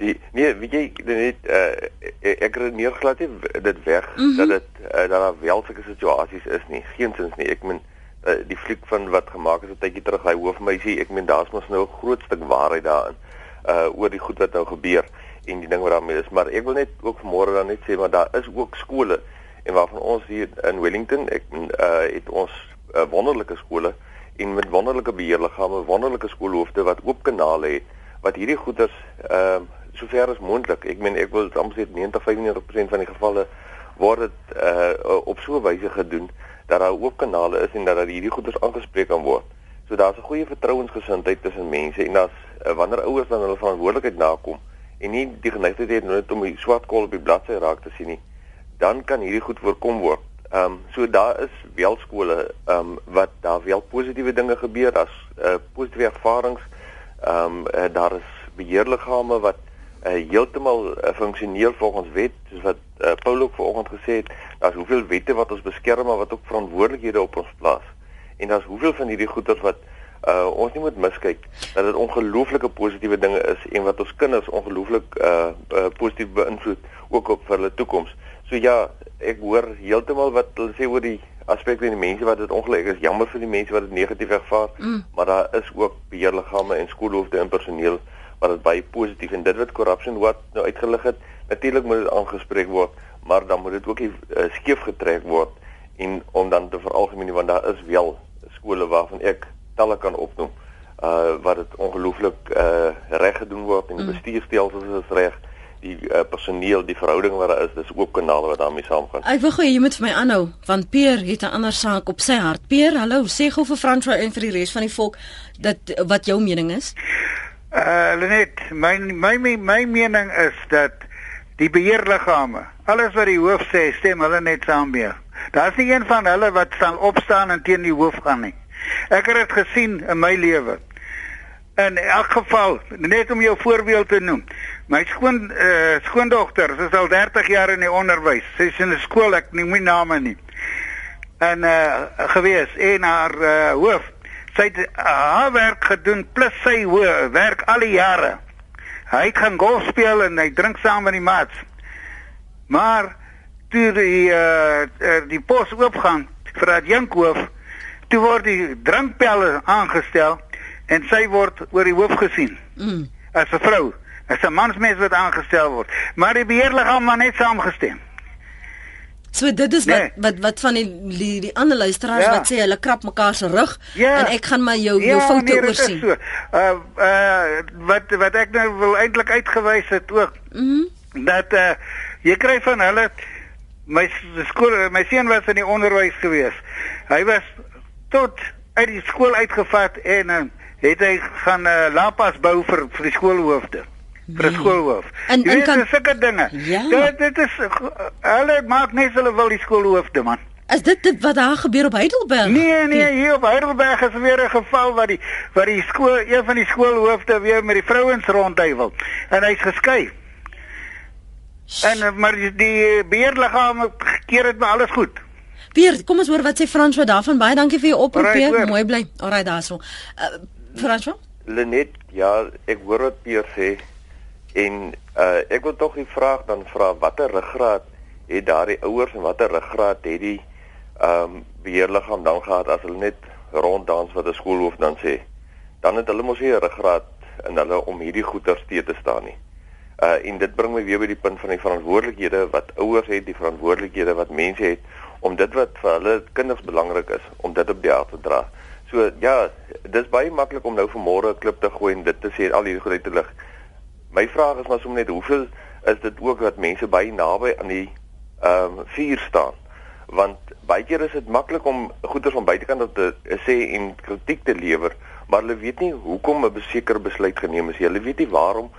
Die nee, weet jy net uh, ek redeneer glad nie dit weg mm -hmm. dat dit uh, dat daar wel sulke situasies is nie. Geensins nie. Ek meen uh, die fliek van wat gemaak is 'n tydjie terug hy hoofmeisie ek meen daar's mos nou 'n groot stuk waarheid daarin uh oor die goed wat nou gebeur en die ding wat daarmee is. Maar ek wil net ook vanmôre dan net sê maar daar is ook skole en waarvan ons hier in Wellington ek uh het ons uh, wonderlike skole en met wonderlike beheerliggame wonderlike skoolhoofde wat oop kanale het wat hierdie goeders ehm uh, sover as moontlik ek meen ek wil amper sê 90-95% van die gevalle word dit uh op so 'n wyse gedoen dat daar ook kanale is en dat dat hierdie goeders aangespreek kan word. So daar's 'n goeie vertrouensgesindheid tussen mense en as uh, wanneer ouers dan hulle verantwoordelikheid nakom en nie die geneigtheid het net om die swart kol op die bladsy raak te sien nie, dan kan hierdie goed voorkom word. Ehm um, so daar is wel skole ehm um, wat daar wel positiewe dinge gebeur as uh, positiewe ervarings. Ehm um, uh, daar is beheerliggame wat uh, heeltemal uh, funksioneel volgens wet soos wat uh, Paul ook vanoggend gesê het daar's hoeveel wette wat ons beskerm maar wat ook verantwoordelikhede op ons plaas. En daar's hoeveel van hierdie goeders wat uh, ons nie moet miskyk dat dit ongelooflike positiewe dinge is en wat ons kinders ongelooflik uh, uh, positief beïnvloed ook op vir hulle toekoms. So ja ek hoor heeltemal wat hulle sê oor die aspek van die mense wat dit ongelukkig is. Jammer vir die mense wat dit negatief ervaar mm. maar daar is ook beheerliggame en skoolhoofde en personeel wat dit baie positief en dit wat corruption wat nou uitgelig het natuurlik moet dit aangespreek word maar dan moet dit ook nie uh, skeef getrek word en om dan te veralgemeen want daar is wel skole waarvan ek talle kan opnoem uh wat dit ongelooflik uh reg gedoen word en die mm. bestuurstelsels is reg die uh, personeel die verhouding wat daar is dis ook kanale wat daarmee saamgaan. Ek wil gou jy moet vir my aanhou want Peer het 'n ander saak op sy hart. Peer hallo sê gou vir François en vir die res van die volk dat wat jou mening is Uh Lenet, my my my mening is dat die beheerliggame, alles wat die hoof sê, stem hulle net saam mee. Daar's nie een van hulle wat sal opstaan en teen die hoof gaan nie. Ek het dit gesien in my lewe. In elk geval, net om jou voorbeeld te noem. My skoon uh skoondogter, sy is al 30 jaar in die onderwys. Sy is in 'n skool, ek noem nie name nie. En uh gewees en haar uh, hoof sy het haar werk gedoen plus sy hoë werk al die jare. Hy gaan golf speel en hy drink saam met die maats. Maar toe die uh, die pos oopgaan vir dat Jankhoof, toe word die drinkpelle aangestel en sy word oor die hoof gesien. Mm. As 'n vrou, as 'n mansmens wat aangestel word. Maar die beheerliggaam het net saamgestem. So dit is wat nee. wat wat van die die, die ander luisteraars ja. wat sê hulle krap mekaar se rug ja. en ek gaan maar jou ja, jou foute nee, oorsien. So. Uh uh wat wat ek nou wil eintlik uitgewys het ook. Mhm. Mm dat uh jy kry van hulle my skool my seun was in die onderwys gewees. Hy was tot uit die skool uitgevat en uh, het hy gaan uh, lapas bou vir vir die skoolhoofde vir nee. skoolhoof. En en kan sulke dinge. Ja. Dit dit is hulle maak net hulle wil die skoolhoofde man. Is dit dit wat daar gebeur op Heidelberg? Nee nee, hier op Heidelberg is weer 'n geval wat die wat die skool een van die skoolhoofde weer met die vrouens rondduiwel en hy's geskei. En maar die, die beheerliggaam keer dit maar alles goed. Pier, kom ons hoor wat sê Frans wat daarvan. Baie dankie vir jou oproep. Right, Mooi bly. Alraai daarso. Uh, Frans? Lenet, ja, ek hoor wat Pier sê. En uh ek wil tog die vraag dan vra watter ruggraat het daardie ouers en watter ruggraat het die ehm um, beheerliggaam dan gehad as hulle net ronddans wat 'n skoolhoof dan sê. Dan het hulle mos nie 'n ruggraat in hulle om hierdie goeters te te staan nie. Uh en dit bring my weer by die punt van die verantwoordelikhede wat ouers het, die verantwoordelikhede wat mense het om dit wat vir hulle kinders belangrik is om dit op die hart te dra. So ja, dis baie maklik om nou vanmôre 'n klip te gooi en dit te sê al hierdie goed uit te lig. My vraag is maar sommer net hoeveel is dit ook dat mense baie naby aan die ehm um, vuur staan? Want baie keer is dit maklik om goeders van buitekant te sê en kritiek te lewer, maar hulle weet nie hoekom 'n sekere besluit geneem is. Hulle weet nie waarom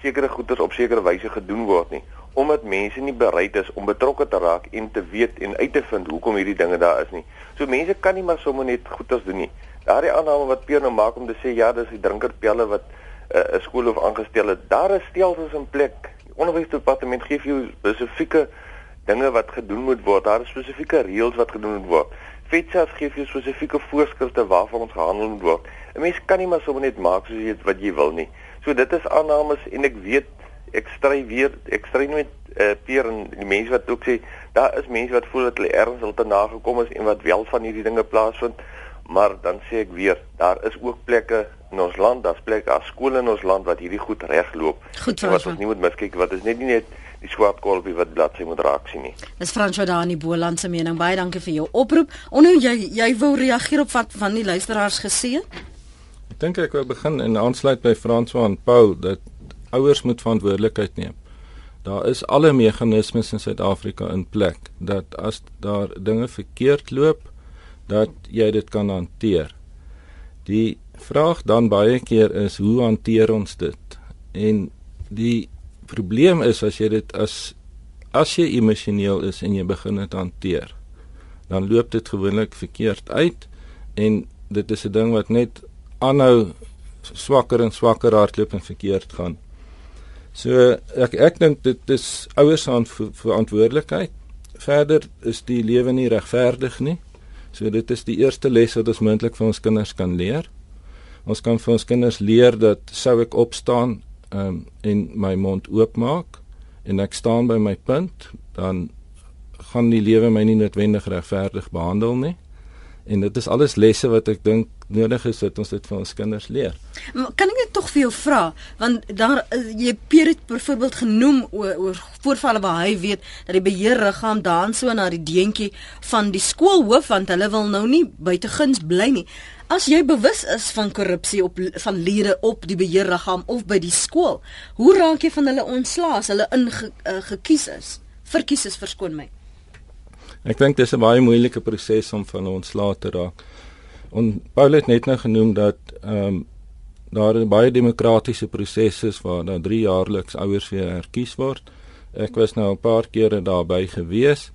sekere goeders op sekere wyse gedoen word nie omdat mense nie bereid is om betrokke te raak en te weet en uit te vind hoekom hierdie dinge daar is nie. So mense kan nie maar sommer net goeders doen nie. Daardie aanname wat Pierre nou maak om te sê ja, dis die drinkerpelle wat 'n uh, skool of aangestel het, daar is stelsels in plek. Die onderwysdepartement gee vir jou spesifieke dinge wat gedoen moet word. Daar is spesifieke reëls wat gedoen moet word. FETSAS gee vir jou spesifieke voorskrifte waarvan ons gehandel moet word. 'n Mens kan nie maar sommer net maak soos jy wat jy wil nie. So dit is aannames en ek weet ek stry weer ek stry met uh, Pierre en die mense wat ook sê daar is mense wat voel dat hulle ergens al te nagekom is en wat wel van hierdie dinge plaasvind maar dan sê ek weer daar is ook plekke in ons land, daar's plekke, daar's skole in ons land wat hierdie goed regloop. Goed, wat ons nie moet miskyk wat is net nie net die swart kolpie wat bladsy moet raak sien nie. Dis François Dani Boland se mening. Baie dankie vir jou oproep. Onno jy jy wou reageer op wat van die luisteraars gesê? Ek dink ek wou begin en aansluit by François en Paul dat ouers moet verantwoordelikheid neem. Daar is alle meganismes in Suid-Afrika in plek dat as daar dinge verkeerd loop, dat jy dit kan hanteer. Die vraag dan baie keer is hoe hanteer ons dit? En die probleem is as jy dit as as jy emosioneel is en jy begin dit hanteer, dan loop dit gewoonlik verkeerd uit en dit is 'n ding wat net aanhou swakker en swakker hardloop en verkeerd gaan. So ek ek dink dit is ouers se verantwoordelikheid. Verder is die lewe nie regverdig nie. So dit is die eerste les wat ons moontlik vir ons kinders kan leer. Ons kan vir ons kinders leer dat sou ek opstaan um, en my mond oopmaak en ek staan by my punt, dan gaan die lewe my nie noodwendig regverdig behandel nie. En dit is alles lesse wat ek dink nodig is dat ons dit vir ons kinders leer. Maar kan ek net tog vir jou vra want daar eh, jy Pierre het byvoorbeeld genoem oor, oor voorvalle waar hy weet dat die beheerliggaam daan so na die deentjie van die skoolhoof want hulle wil nou nie buiteguns bly nie. As jy bewus is van korrupsie op van lede op die beheerliggaam of by die skool, hoe raak jy van hulle ontslae as hulle ingekies uh, is? Verkies is verskoon my. Ek dink dis 'n baie moeilike proses om van ontslae te raak. En Paul het net nou genoem dat ehm um, daar 'n baie demokratiese proses is waar daar 3 jaarliks ouers weer herkies word. Ek was nou 'n paar kere daarby gewees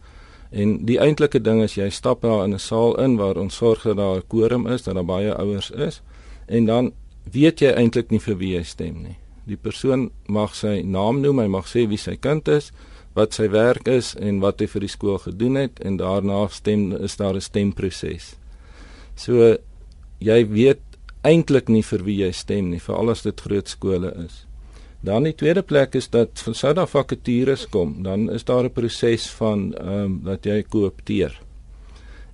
en die eintlike ding is jy stap daar in 'n saal in waar ons sorg dat daar 'n quorum is, dat daar baie ouers is en dan weet jy eintlik nie vir wie jy stem nie. Die persoon mag sy naam noem, hy mag sê wie sy kind is, wat sy werk is en wat hy vir die skool gedoen het en daarna stem is daar 'n stemproses. So jy weet eintlik nie vir wie jy stem nie, veral as dit groot skole is. Dan die tweede plek is dat van sou daar vakatures kom, dan is daar 'n proses van ehm um, dat jy koopteer.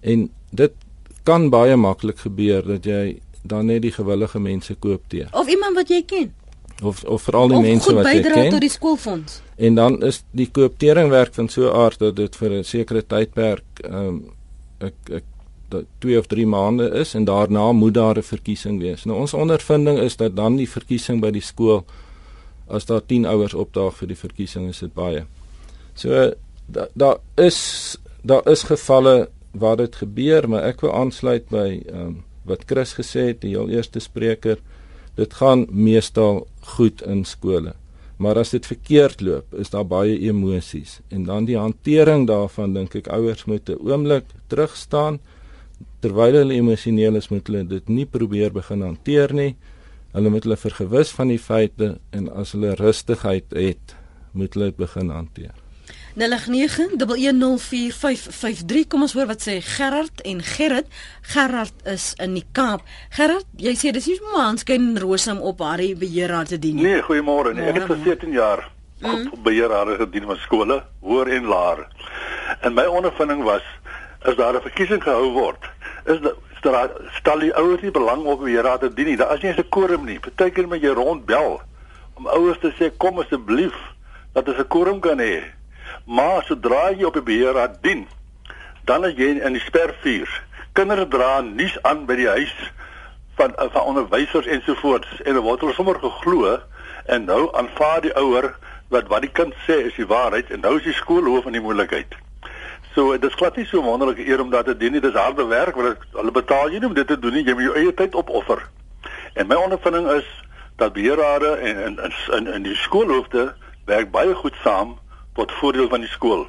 En dit kan baie maklik gebeur dat jy dan net die gewillige mense koopteer. Of iemand wat jy ken. Of of veral die of mense wat jy ken. Of bydra tot die skoolfonds. En dan is die kooptering werk van so 'n aard dat dit vir 'n sekere tydperk ehm um, ek ek 2 of 3 maande is en daarna moet daar 'n verkiesing wees. Nou ons ondervinding is dat dan die verkiesing by die skool as daar 10 ouers opdaag vir die verkiesing is dit baie. So daar da is daar is gevalle waar dit gebeur, maar ek wil aansluit by ehm um, wat Chris gesê het, die heel eerste spreker. Dit gaan meestal goed in skole. Maar as dit verkeerd loop, is daar baie emosies en dan die hantering daarvan dink ek ouers moet 'n oomblik terugstaan terwyl hulle emosioneel is moet hulle dit nie probeer begin hanteer nie. Hulle moet hulle vergewis van die feite en as hulle rustigheid het, moet hulle dit begin hanteer. 0991104553 kom ons hoor wat sê Gerard en Gerrit. Gerard is in die Kaap. Gerard, jy sê dis nie maar aanskyn Rosam op haar beheerraad te dien nie. Nee, goeiemôre nie. Ek het vir 14 jaar mm. op beheerraad gedien van skole, hoër en laer. En my ondervinding was as daar 'n verkiesing gehou word, is dat stel die ouers nie belang op wie raad te dien nie. Daar is nie 'n quorum nie. Partykeer moet jy rondbel om ouers te sê kom asseblief dat ons 'n quorum kan hê. Maar sodra jy op die beheerraad dien, dan is jy in die spervuur. Kinders dra nuus aan by die huis van van onderwysers ensovoorts en word hulle sommer geglo en nou aanvaar die ouer wat wat die kind sê is die waarheid en nou is die skoolhoof in die moeilikheid. So dit is glad nie so wonderlike eer om dat te doen nie. Dis harde werk want hulle betaal jy nie om dit te doen nie. Jy moet jou eie tyd opoffer. En my ondervinding is dat beheerrade en in in in die skoolhoofde werk baie goed saam tot voordeel van die skool.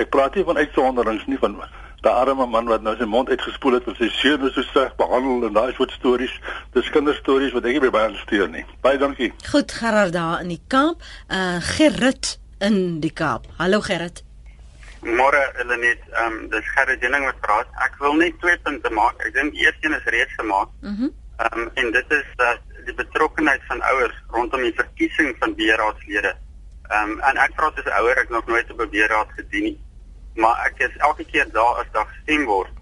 Ek praat nie van uitsonderings nie van daai arme man wat nou sy mond uitgespoel het en sy seun is so sleg behandel en daai soort stories. Dis kinderstories wat ek nie baie aansteur nie. Baie dankie. Goed Gerard daar in die Kaap. Uh Gerrit in die Kaap. Hallo Gerrit. Môre hulle net ehm um, dis Gerrit Jenning wat praat. Ek wil net twee punte maak. Ek dink eers een is reeds gemaak. Mhm. Ehm um, en dit is dat die betrokkeheid van ouers rondom die verkiesing van beheerraadslede. Ehm um, en ek praat as 'n ouer, ek nog nooit op 'n beheerraad gedien nie. Maar ek is elke keer daar as daar gestem word.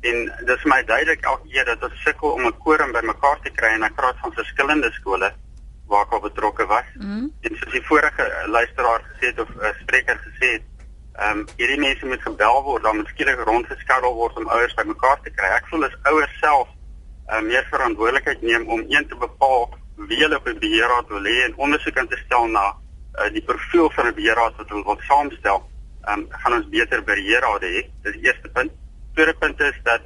En dis my duidelik elke keer dat ons sukkel om 'n quorum bymekaar te kry en ek praat van verskillende skole waar ek al betrokke was. Mm -hmm. En soos die vorige luisteraar gesê het of uh, spreker gesê het, Ehm um, hierdie mense moet gebel word, dan moet skielik rondgeskarrel word om ouers bymekaar te kry. Ek voel as ouers self uh, meer verantwoordelikheid neem om een te bepaal wie hulle 'n beheerraad wil hê en ondersoek aan te stel na uh, die profiel van 'n beheerraad wat hulle wil saamstel. Ehm um, gaan ons beter beheerrade hê. Dis die eerste punt. Tweede punt is dat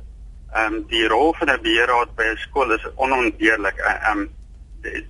ehm um, die rol van 'n beheerraad by 'n skool is onontbeerlik. Eh, ehm um,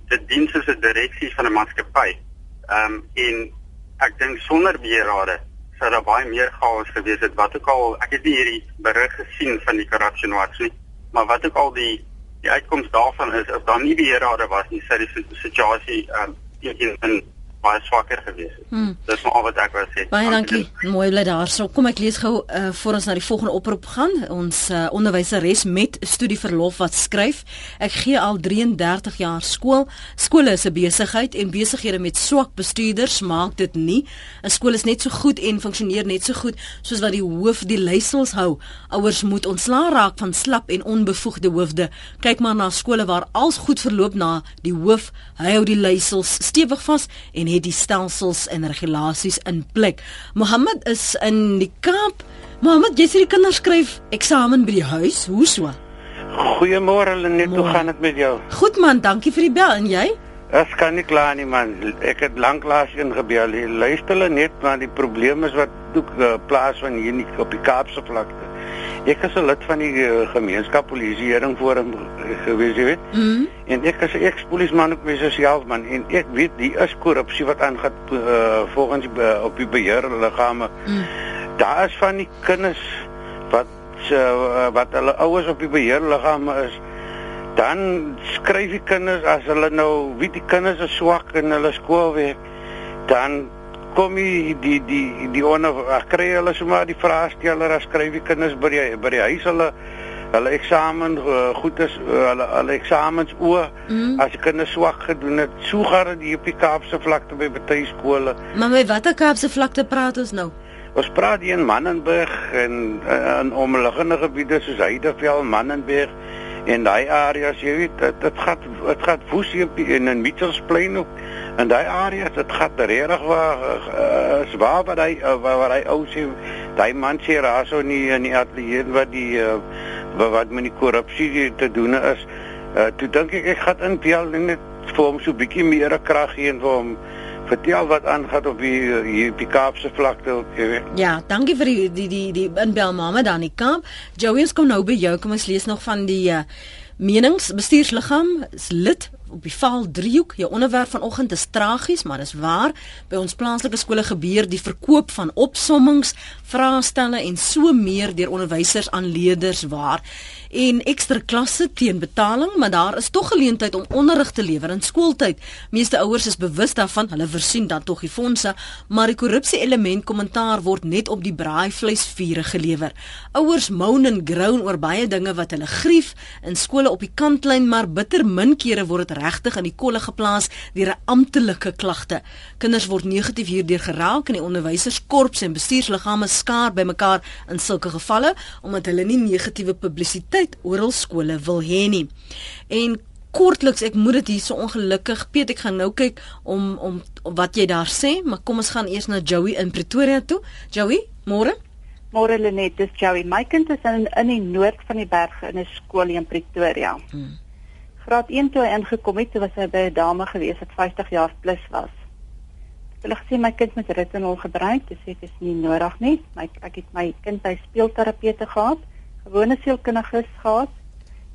dit dien soos 'n direksie van 'n maatskappy. Ehm um, en ek dink sonder beheerrade sou daar baie meer chaos gewees het. Wat ook al ek het nie hierdie berig gesien van die korrupsie wat sê maar wat ook al die die uitkoms daarvan is as daar nie beheerrade was nie, sou die situasie um, in baie swakker gewees het. Hmm. Dis maar al wat ek wou sê. Baie dankie. Mooi bly daarso. Kom ek lees gou uh, voor ons na die volgende oproep gaan. Ons uh, onderwyseres met studieverlof wat skryf: Ek gee al 33 jaar skool. Skole is 'n besigheid en besighede met swak bestuurders maak dit nie. 'n Skool is net so goed en funksioneer net so goed soos wat die hoof die leiersels hou. Ouers moet ontslaa raak van slap en onbevoegde hoofde. Kyk maar na skole waar alles goed verloop na die hoof. Hy hou die leiersels stewig vas en het die stelsels en regulasies in plek. Mohammed is in die Kaap. Mohammed, jy sê die kinders skryf eksamen by die huis. Hoe so? Goeiemôre Lenet, hoe gaan dit met jou? Goed man, dankie vir die bel en jy? Ek kan nie kla nie man. Ek het lanklaas ingebel. Luister hulle net want die probleem is wat toe uh, plaas van hier nie op die Kaapse vlakte. Ek is 'n lid van die uh, gemeenskap polisieering forum gewees, jy weet. Mm -hmm. En ek is 'n eks-polisieman ook mes self man en ek weet die is korrupsie wat aangaan uh, volgens uh, op die beheerliggame. Mm. Daar is van die kinders wat uh, wat hulle ouers op die beheerliggame is dan skryf die kinders as hulle nou weet die kinders is swak in hulle skoolwerk dan kom die die die die onder kry hulle sommer die vraesteller as skryf die kinders by die by die huis hulle hulle eksamen uh, goed is uh, hulle hulle eksamens o mm. as die kinders swak gedoen het so gaan dit op die Kaapse vlakte by baie skole. Maar met watter Kaapse vlakte praat ons nou? Ons praat hier in Mannenberg en uh, in omliggende gebiede soos Heideveld, Mannenberg en daai areas jy weet dit dit gaan dit gaan woes hier in in Mitchellsplein ook en daai areas dit gaan regtig waar is waar wat hy waar, waar hy ou sê daai man sê raso nie in die atelier wat die uh, wat met die korrupsie te doen is uh, toe dink ek ek gaan inbel net vir hom so bietjie meer krag gee en vir hom vertel wat aangaan op die hier die Kaapse vlakte. Ja, dankie vir die die die die inbel mamma dan die Kaap. Joey ons kom nou by jou. Kom ons lees nog van die uh, meningsbestuursliggaam is lid op die val driehoek. Jou onderwerp vanoggend is tragies, maar dis waar. By ons plaaslike skole gebeur die verkoop van opsommings, vraestelle en so meer deur onderwysers aan leerders waar en ekstra klasse teen betaling, maar daar is tog geleentheid om onderrig te lewer in skooltyd. Meeste ouers is bewus daarvan, hulle voorsien dan tog die fondse, maar die korrupsie element kommentaar word net op die braaivleisvure gelewer. Ouers moan en groan oor baie dinge wat hulle grief in skole op die kantlyn, maar bitter min kere word dit regtig in die kolle geplaas deur 'n amptelike klagte. Kinders word negatief hierdeur geraak en die onderwyserskorps en bestuursliggame skaar bymekaar in sulke gevalle omdat hulle nie negatiewe publisiteit tyd oral skole wil hê nie. En kortliks, ek moet dit hier so ongelukkig, Piet, ek gaan nou kyk om om wat jy daar sê, maar kom ons gaan eers na Joey in Pretoria toe. Joey, môre? Môre Lenet, dis Joey. My kind is in in die noord van die berge in 'n skool in Pretoria. Hmm. Graad 1 toe hy ingekom het, was hy by 'n dame gewees wat 50 jaar plus was. Hulle gesê my kind moet retinol gebruik, dis sê dit is nie nodig nie. My ek het my kind by speelterapeute gehad gewone sielkundiges gehad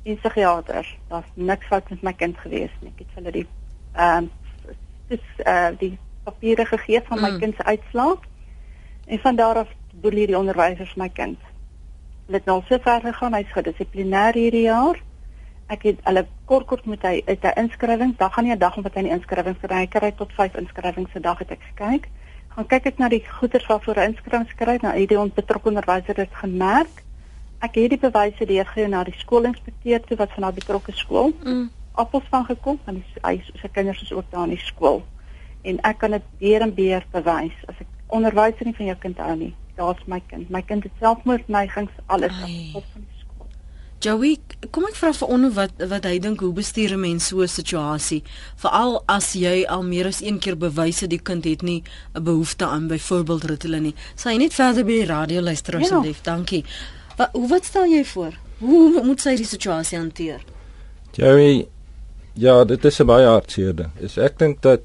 en psigiaters. Daar's niks fout met my kind gewees nie. Ek het hulle die ehm um, dis eh uh, die papiere gegee van my mm. kind se uitslae. En van daar af boelie die onderwysers my kind. Hulle het nou so ver gegaan, hy's gedissiplinêr hierdie jaar. Ek het hulle kort kort met hy uit 'n inskrywing, dan gaan nie 'n dag om wat hy in die inskrywing kry, hy kry tot 5 inskrywings se dag het ek gekyk. Gaan kyk ek na die goeders waarvoor hy inskrywings kry, nou het die onbetrokke onderwyser dit gemerk ek het die bewyse deurgegee na die skoolinspekteur toe wat van daai betrokke skool. Mm. Appels van gekom die hy se kinders is ook daar in die skool. En ek kan dit weer en weer bewys as ek onderwyser nie van jou kind hou nie. Daar's my kind. My kind het selfmoordneigings alles op van die skool. Joey, kom ek vra vir onder wat wat hy dink hoe bestuur 'n mens so 'n situasie? Veral as jy al meer as een keer bewys het die kind het nie 'n behoefte aan byvoorbeeld Ritalin nie. Sal jy net verder by die radio luister ja. asseblief? Ja. Dankie. Wat hoe wat stel jy voor? Hoe moet sy die situasie hanteer? Jerry, ja, dit is 'n baie hartseer ding. Is ek dink dat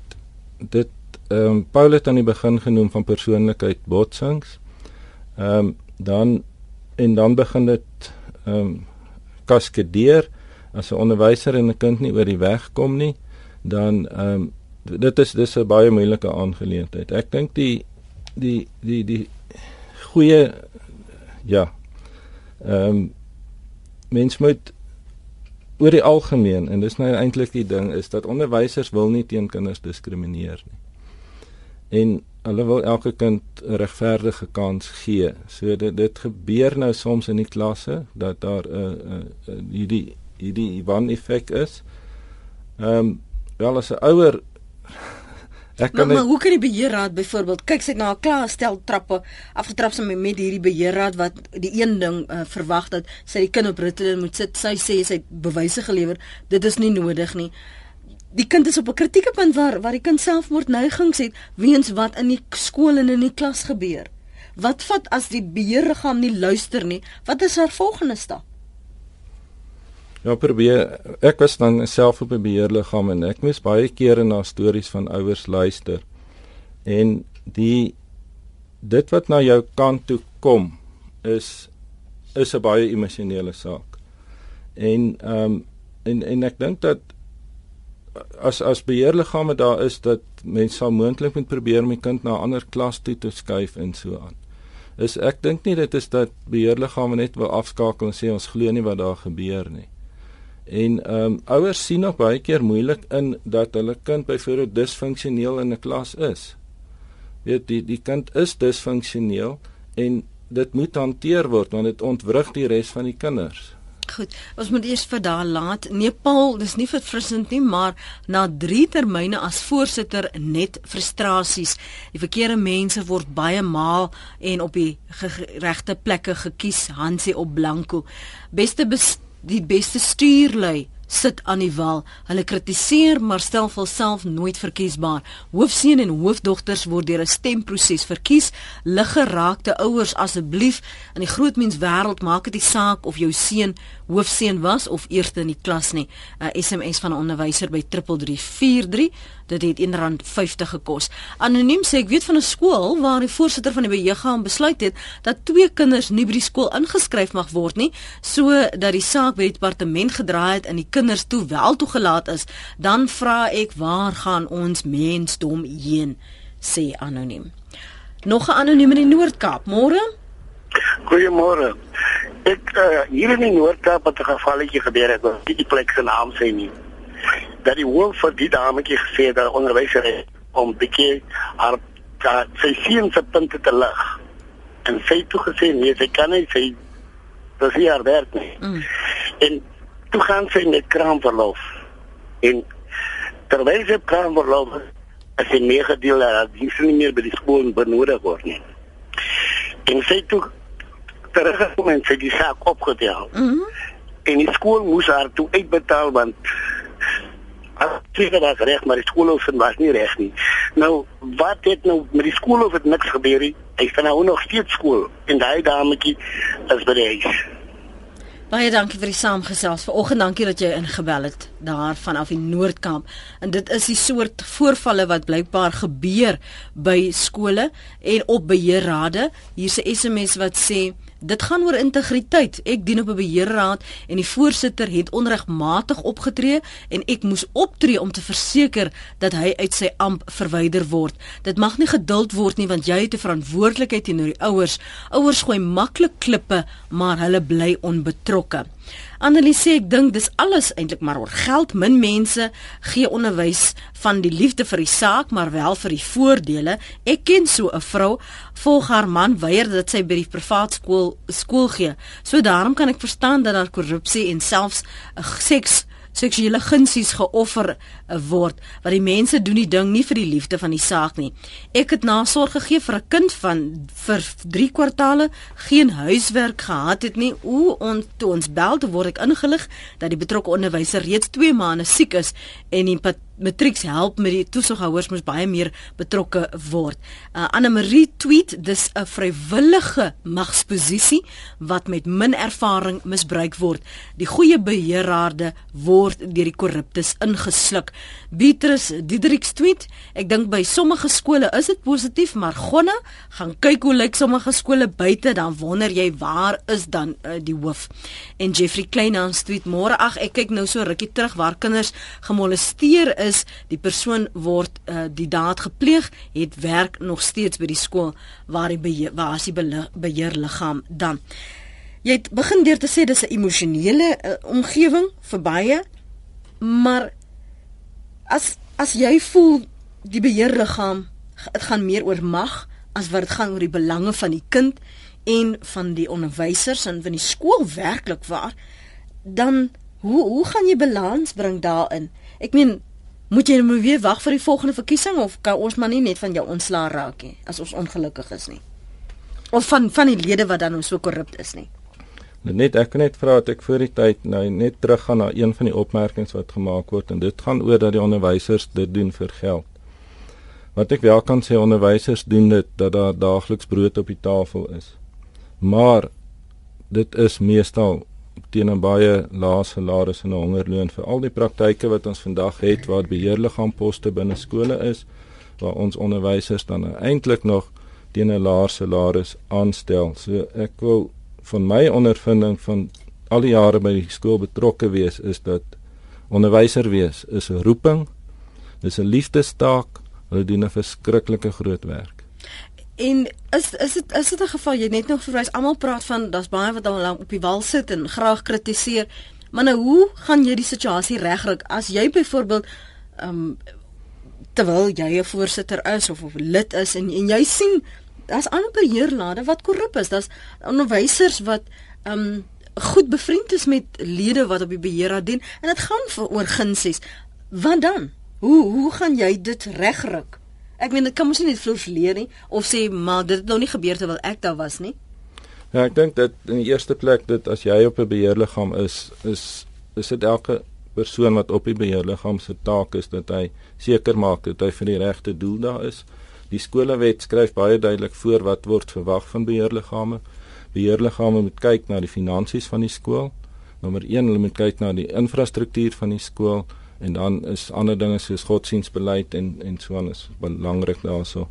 dit ehm um, Paul het aan die begin genoem van persoonlikheid botsings. Ehm um, dan en dan begin dit ehm um, kaskadeer as 'n onderwyser en 'n kind nie oor die weg kom nie, dan ehm um, dit is dis 'n baie moeilike aangeleentheid. Ek dink die die die die goeie ja, Ehm um, mens moet oor die algemeen en dis nou eintlik die ding is dat onderwysers wil nie teen kinders diskrimineer nie. En hulle wil elke kind 'n regverdige kans gee. So dit dit gebeur nou soms in die klasse dat daar 'n uh, uh, hierdie hierdie wan effek is. Ehm um, wel as 'n ouer Ek kan maar, maar hoe kan die beheerraad byvoorbeeld kyk sy na 'n klaar stel trappe afgetrap sy met hierdie beheerraad wat die een ding uh, verwag dat sy die kind op Ritalin moet sit. Sy sê sy het bewyse gelewer. Dit is nie nodig nie. Die kind is op 'n kritieke punt waar waar die kind selfmoordneigings het weens wat in die skool en in die klas gebeur. Wat vat as die beheerliggaam nie luister nie? Wat is haar volgende stap Ja, probeer ek was dan self op 'n beheerliggaam en ek moes baie kere na stories van ouers luister. En die dit wat na jou kant toe kom is is 'n baie emosionele saak. En ehm um, en en ek dink dat as as beheerliggame daar is dat mense sal moontlik moet probeer om die kind na 'n ander klas toe te skuif en so aan. Is ek dink nie dit is dat beheerliggame net wil afskakel en sê ons glo nie wat daar gebeur nie. En ehm um, ouers sien nog baie keer moeilik in dat hulle kind byvoorbeeld disfunksioneel in 'n klas is. Weet die die kind is disfunksioneel en dit moet hanteer word want dit ontwrig die res van die kinders. Goed, ons moet eers vir daai laat Nepal, dis nie verfrissend nie, maar na 3 termyne as voorsitter net frustrasies. Die verkeerde mense word baie maal en op die regte plekke gekies, Hansie op Blanco. Beste die beste stuurlui sit aan die wal. Hulle kritiseer maar stel vir self nooit verkiesbaar. Hoofseun en hoofdogters word deur 'n stemproses verkies. Liggeraakte ouers asseblief in die groot mens wêreld maak dit nie saak of jou seun hoofseun was of eerste in die klas nie. 'n SMS van 'n onderwyser by 3343 dit het R1.50 gekos. Anoniem sê ek weet van 'n skool waar die voorsitter van die beheergaam besluit het dat twee kinders nie by die skool ingeskryf mag word nie, so dat die saak by die departement gedraai het en die kinders toe wel toegelaat is. Dan vra ek, waar gaan ons mensdom heen? sê anoniem. Nog 'n anoniem in die Noord-Kaap. Môre? Goeiemôre. Ek uh, hier in die Noord-Kaap het 'n gevalletjie gebeur ek weet nie die plek se naam sê nie dat die hoof vir die dametjie gesê dat onderwyser is om bietjie haar sy sien se punte te lig. En sy het toe gesê nee, sy kan nie sy dis nie haar werk nie. Mm. En toe gaan sy met kraamverlof. En terwyl sy kraamverlof as sy nie gedeel het dat sy nie meer by die skool benodig word nie. En sy toe teruggekom en sy die saak opgetel. Mm. En die skool moes haar toe uitbetaal want Seker was reg, maar die skoolhof was nie reg nie. Nou, wat het nou met die skoolhof het niks gebeur nie. Hy staan nou nog steeds skool en daai dametjie is by die huis. Baie dankie vir die saamgesels. Vanoggend dankie dat jy ingebel het daar vanaf die Noordkamp. En dit is die soort voorvalle wat blykbaar gebeur by skole en op beheerrade. Hier's 'n SMS wat sê Dit gaan oor integriteit. Ek dien op 'n beheerraad en die voorsitter het onregmatig opgetree en ek moes optree om te verseker dat hy uit sy amp verwyder word. Dit mag nie geduld word nie want jy het 'n verantwoordelikheid teenoor die ouers. Ouers gooi maklik klippe, maar hulle bly onbetrokke. Annelie sê ek dink dis alles eintlik maar oor geld. Min mense gee onderwys van die liefde vir die saak, maar wel vir die voordele. Ek ken so 'n vrou, volg haar man weier dat sy by die privaat skool skool gee. So daarom kan ek verstaan dat daar korrupsie en selfs uh, seks seksuele gunsies geoffer uh, word wat die mense doen die ding nie vir die liefde van die saak nie. Ek het nasorg gegee vir 'n kind van vir 3 kwartaale geen huiswerk gehad het nie. O, ons toe ons bel te word ek ingelig dat die betrokke onderwyser reeds 2 maande siek is en die matrieks help met die toesighouers moet baie meer betrokke word. Uh, Anne Marie tweet dis 'n vrywillige magsposisie wat met min ervaring misbruik word. Die goeie beheerraarde word deur die korruptes ingesluk. Beatrice Diedriks tweet: Ek dink by sommige skole is dit positief, maar gonne, gaan kyk hoe lyk sommige skole buite, dan wonder jy waar is dan uh, die hoof. En Jeffrey Kleinhans tweet: Môre ag, ek kyk nou so rukkie terug waar kinders gemolesteer is, die persoon word uh, die daad gepleeg, het werk nog steeds by die skool waar die beheer, waar as die beheerliggaam dan. Jy het begin deur te sê dis 'n emosionele uh, omgewing vir baie, maar as as jy voel die beheerliggaam dit gaan meer oor mag as wat dit gaan oor die belange van die kind en van die onderwysers en van die skool werklik waar dan hoe hoe gaan jy balans bring daarin? Ek meen moet jy nou weer wag vir die volgende verkiesing of kan ons maar nie net van jou ontslaa raak nie as ons ongelukkig is nie? Of van van die lede wat dan nou so korrup is nie? Nou net ek kan net vra dat ek voor die tyd nou net teruggaan na een van die opmerkings wat gemaak word en dit gaan oor dat die onderwysers dit doen vir geld. Wat ek wel kan sê onderwysers doen dit dat daar daagliks brood op die tafel is. Maar dit is meestal teen 'n baie lae salaris en 'n hongerloon vir al die praktyke wat ons vandag het waar beheerliggaamposte binne skole is waar ons onderwysers dan eintlik nog teen 'n laer salaris aanstel. So ek wil van my ondervinding van al die jare by die skool betrokke wees is dat onderwyser wees is 'n roeping. Dis 'n liefdestaak. Hulle doen 'n verskriklike groot werk. En is is dit is dit 'n geval jy net nog verwys almal praat van daar's baie wat al op die wal sit en graag kritiseer. Maar nou hoe gaan jy die situasie regkry as jy byvoorbeeld ehm um, terwyl jy 'n voorsitter is of 'n lid is en en jy sien daar's ander beheerlade wat korrup is. Daar's onderwysers wat ehm um, goed bevriend is met lede wat op die beheer dien en dit gaan vir oor gunsies. Wat dan? Hoe hoe gaan jy dit regkry? Ek meen dit kan mos nie net floreer nie of sê maar dit het nog nie gebeur terwyl ek daar was nie. Ja, ek dink dat in die eerste plek dit as jy op 'n beheerliggaam is, is is dit elke persoon wat op die beheerliggaam se taak is dat hy seker maak dat hy vir die regte doel daar is. Die skolewet skryf baie duidelik voor wat word verwag van beheerliggame. Beheerliggame moet kyk na die finansies van die skool. Nommer 1, hulle moet kyk na die infrastruktuur van die skool en dan is ander dinge soos godsdienstbeleid en en so aan is belangrik daaroor.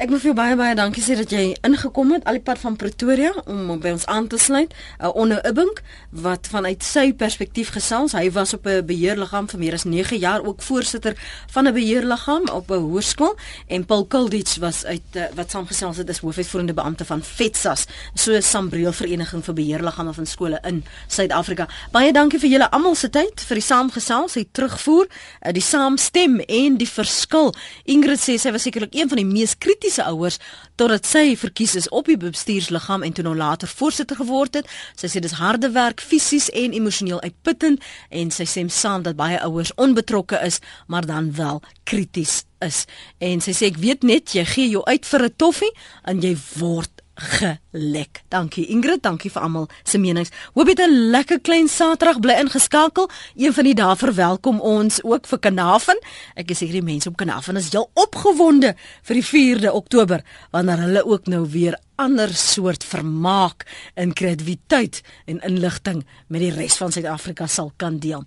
Ek wil vir jou baie baie dankie sê dat jy ingekom het al die pad van Pretoria om by ons aan te sluit. Uh, onder Ibink wat vanuit sy perspektief gesels. Hy was op 'n beheerliggaam vir meer as 9 jaar ook voorsitter van 'n beheerliggaam op 'n hoërskool en Paul Kulditz was uit uh, wat saamgesels het is hoofuitvoerende beampte van FETSAS, so 'n sambreel vereniging vir beheerliggame van skole in Suid-Afrika. Baie dankie vir julle almal se tyd vir die saamgesels, die terugvoer, uh, die saamstem en die verskil. Ingrid sê sy was sekerlik een van die mees kritiese ouers totdat sy verkies is op die bestuursliggaam en toe nou later voorsitter geword het. Sy sê dis harde werk, fisies en emosioneel uitputtend en sy sê saam dat baie ouers onbetrokke is, maar dan wel krities is. En sy sê ek weet net jy gee jou uit vir 'n toffie en jy word gelek. Dankie Ingrid, dankie vir almal se menings. Hoop jy 'n lekker klein Saterdag bly ingeskakel. Een van die dae verwelkom ons ook vir Kanavan. Ek is seker die mense op Kanavan is heel opgewonde vir die 4de Oktober wanneer hulle ook nou weer ander soort vermaak in kreatiwiteit en inligting met die res van Suid-Afrika sal kan deel.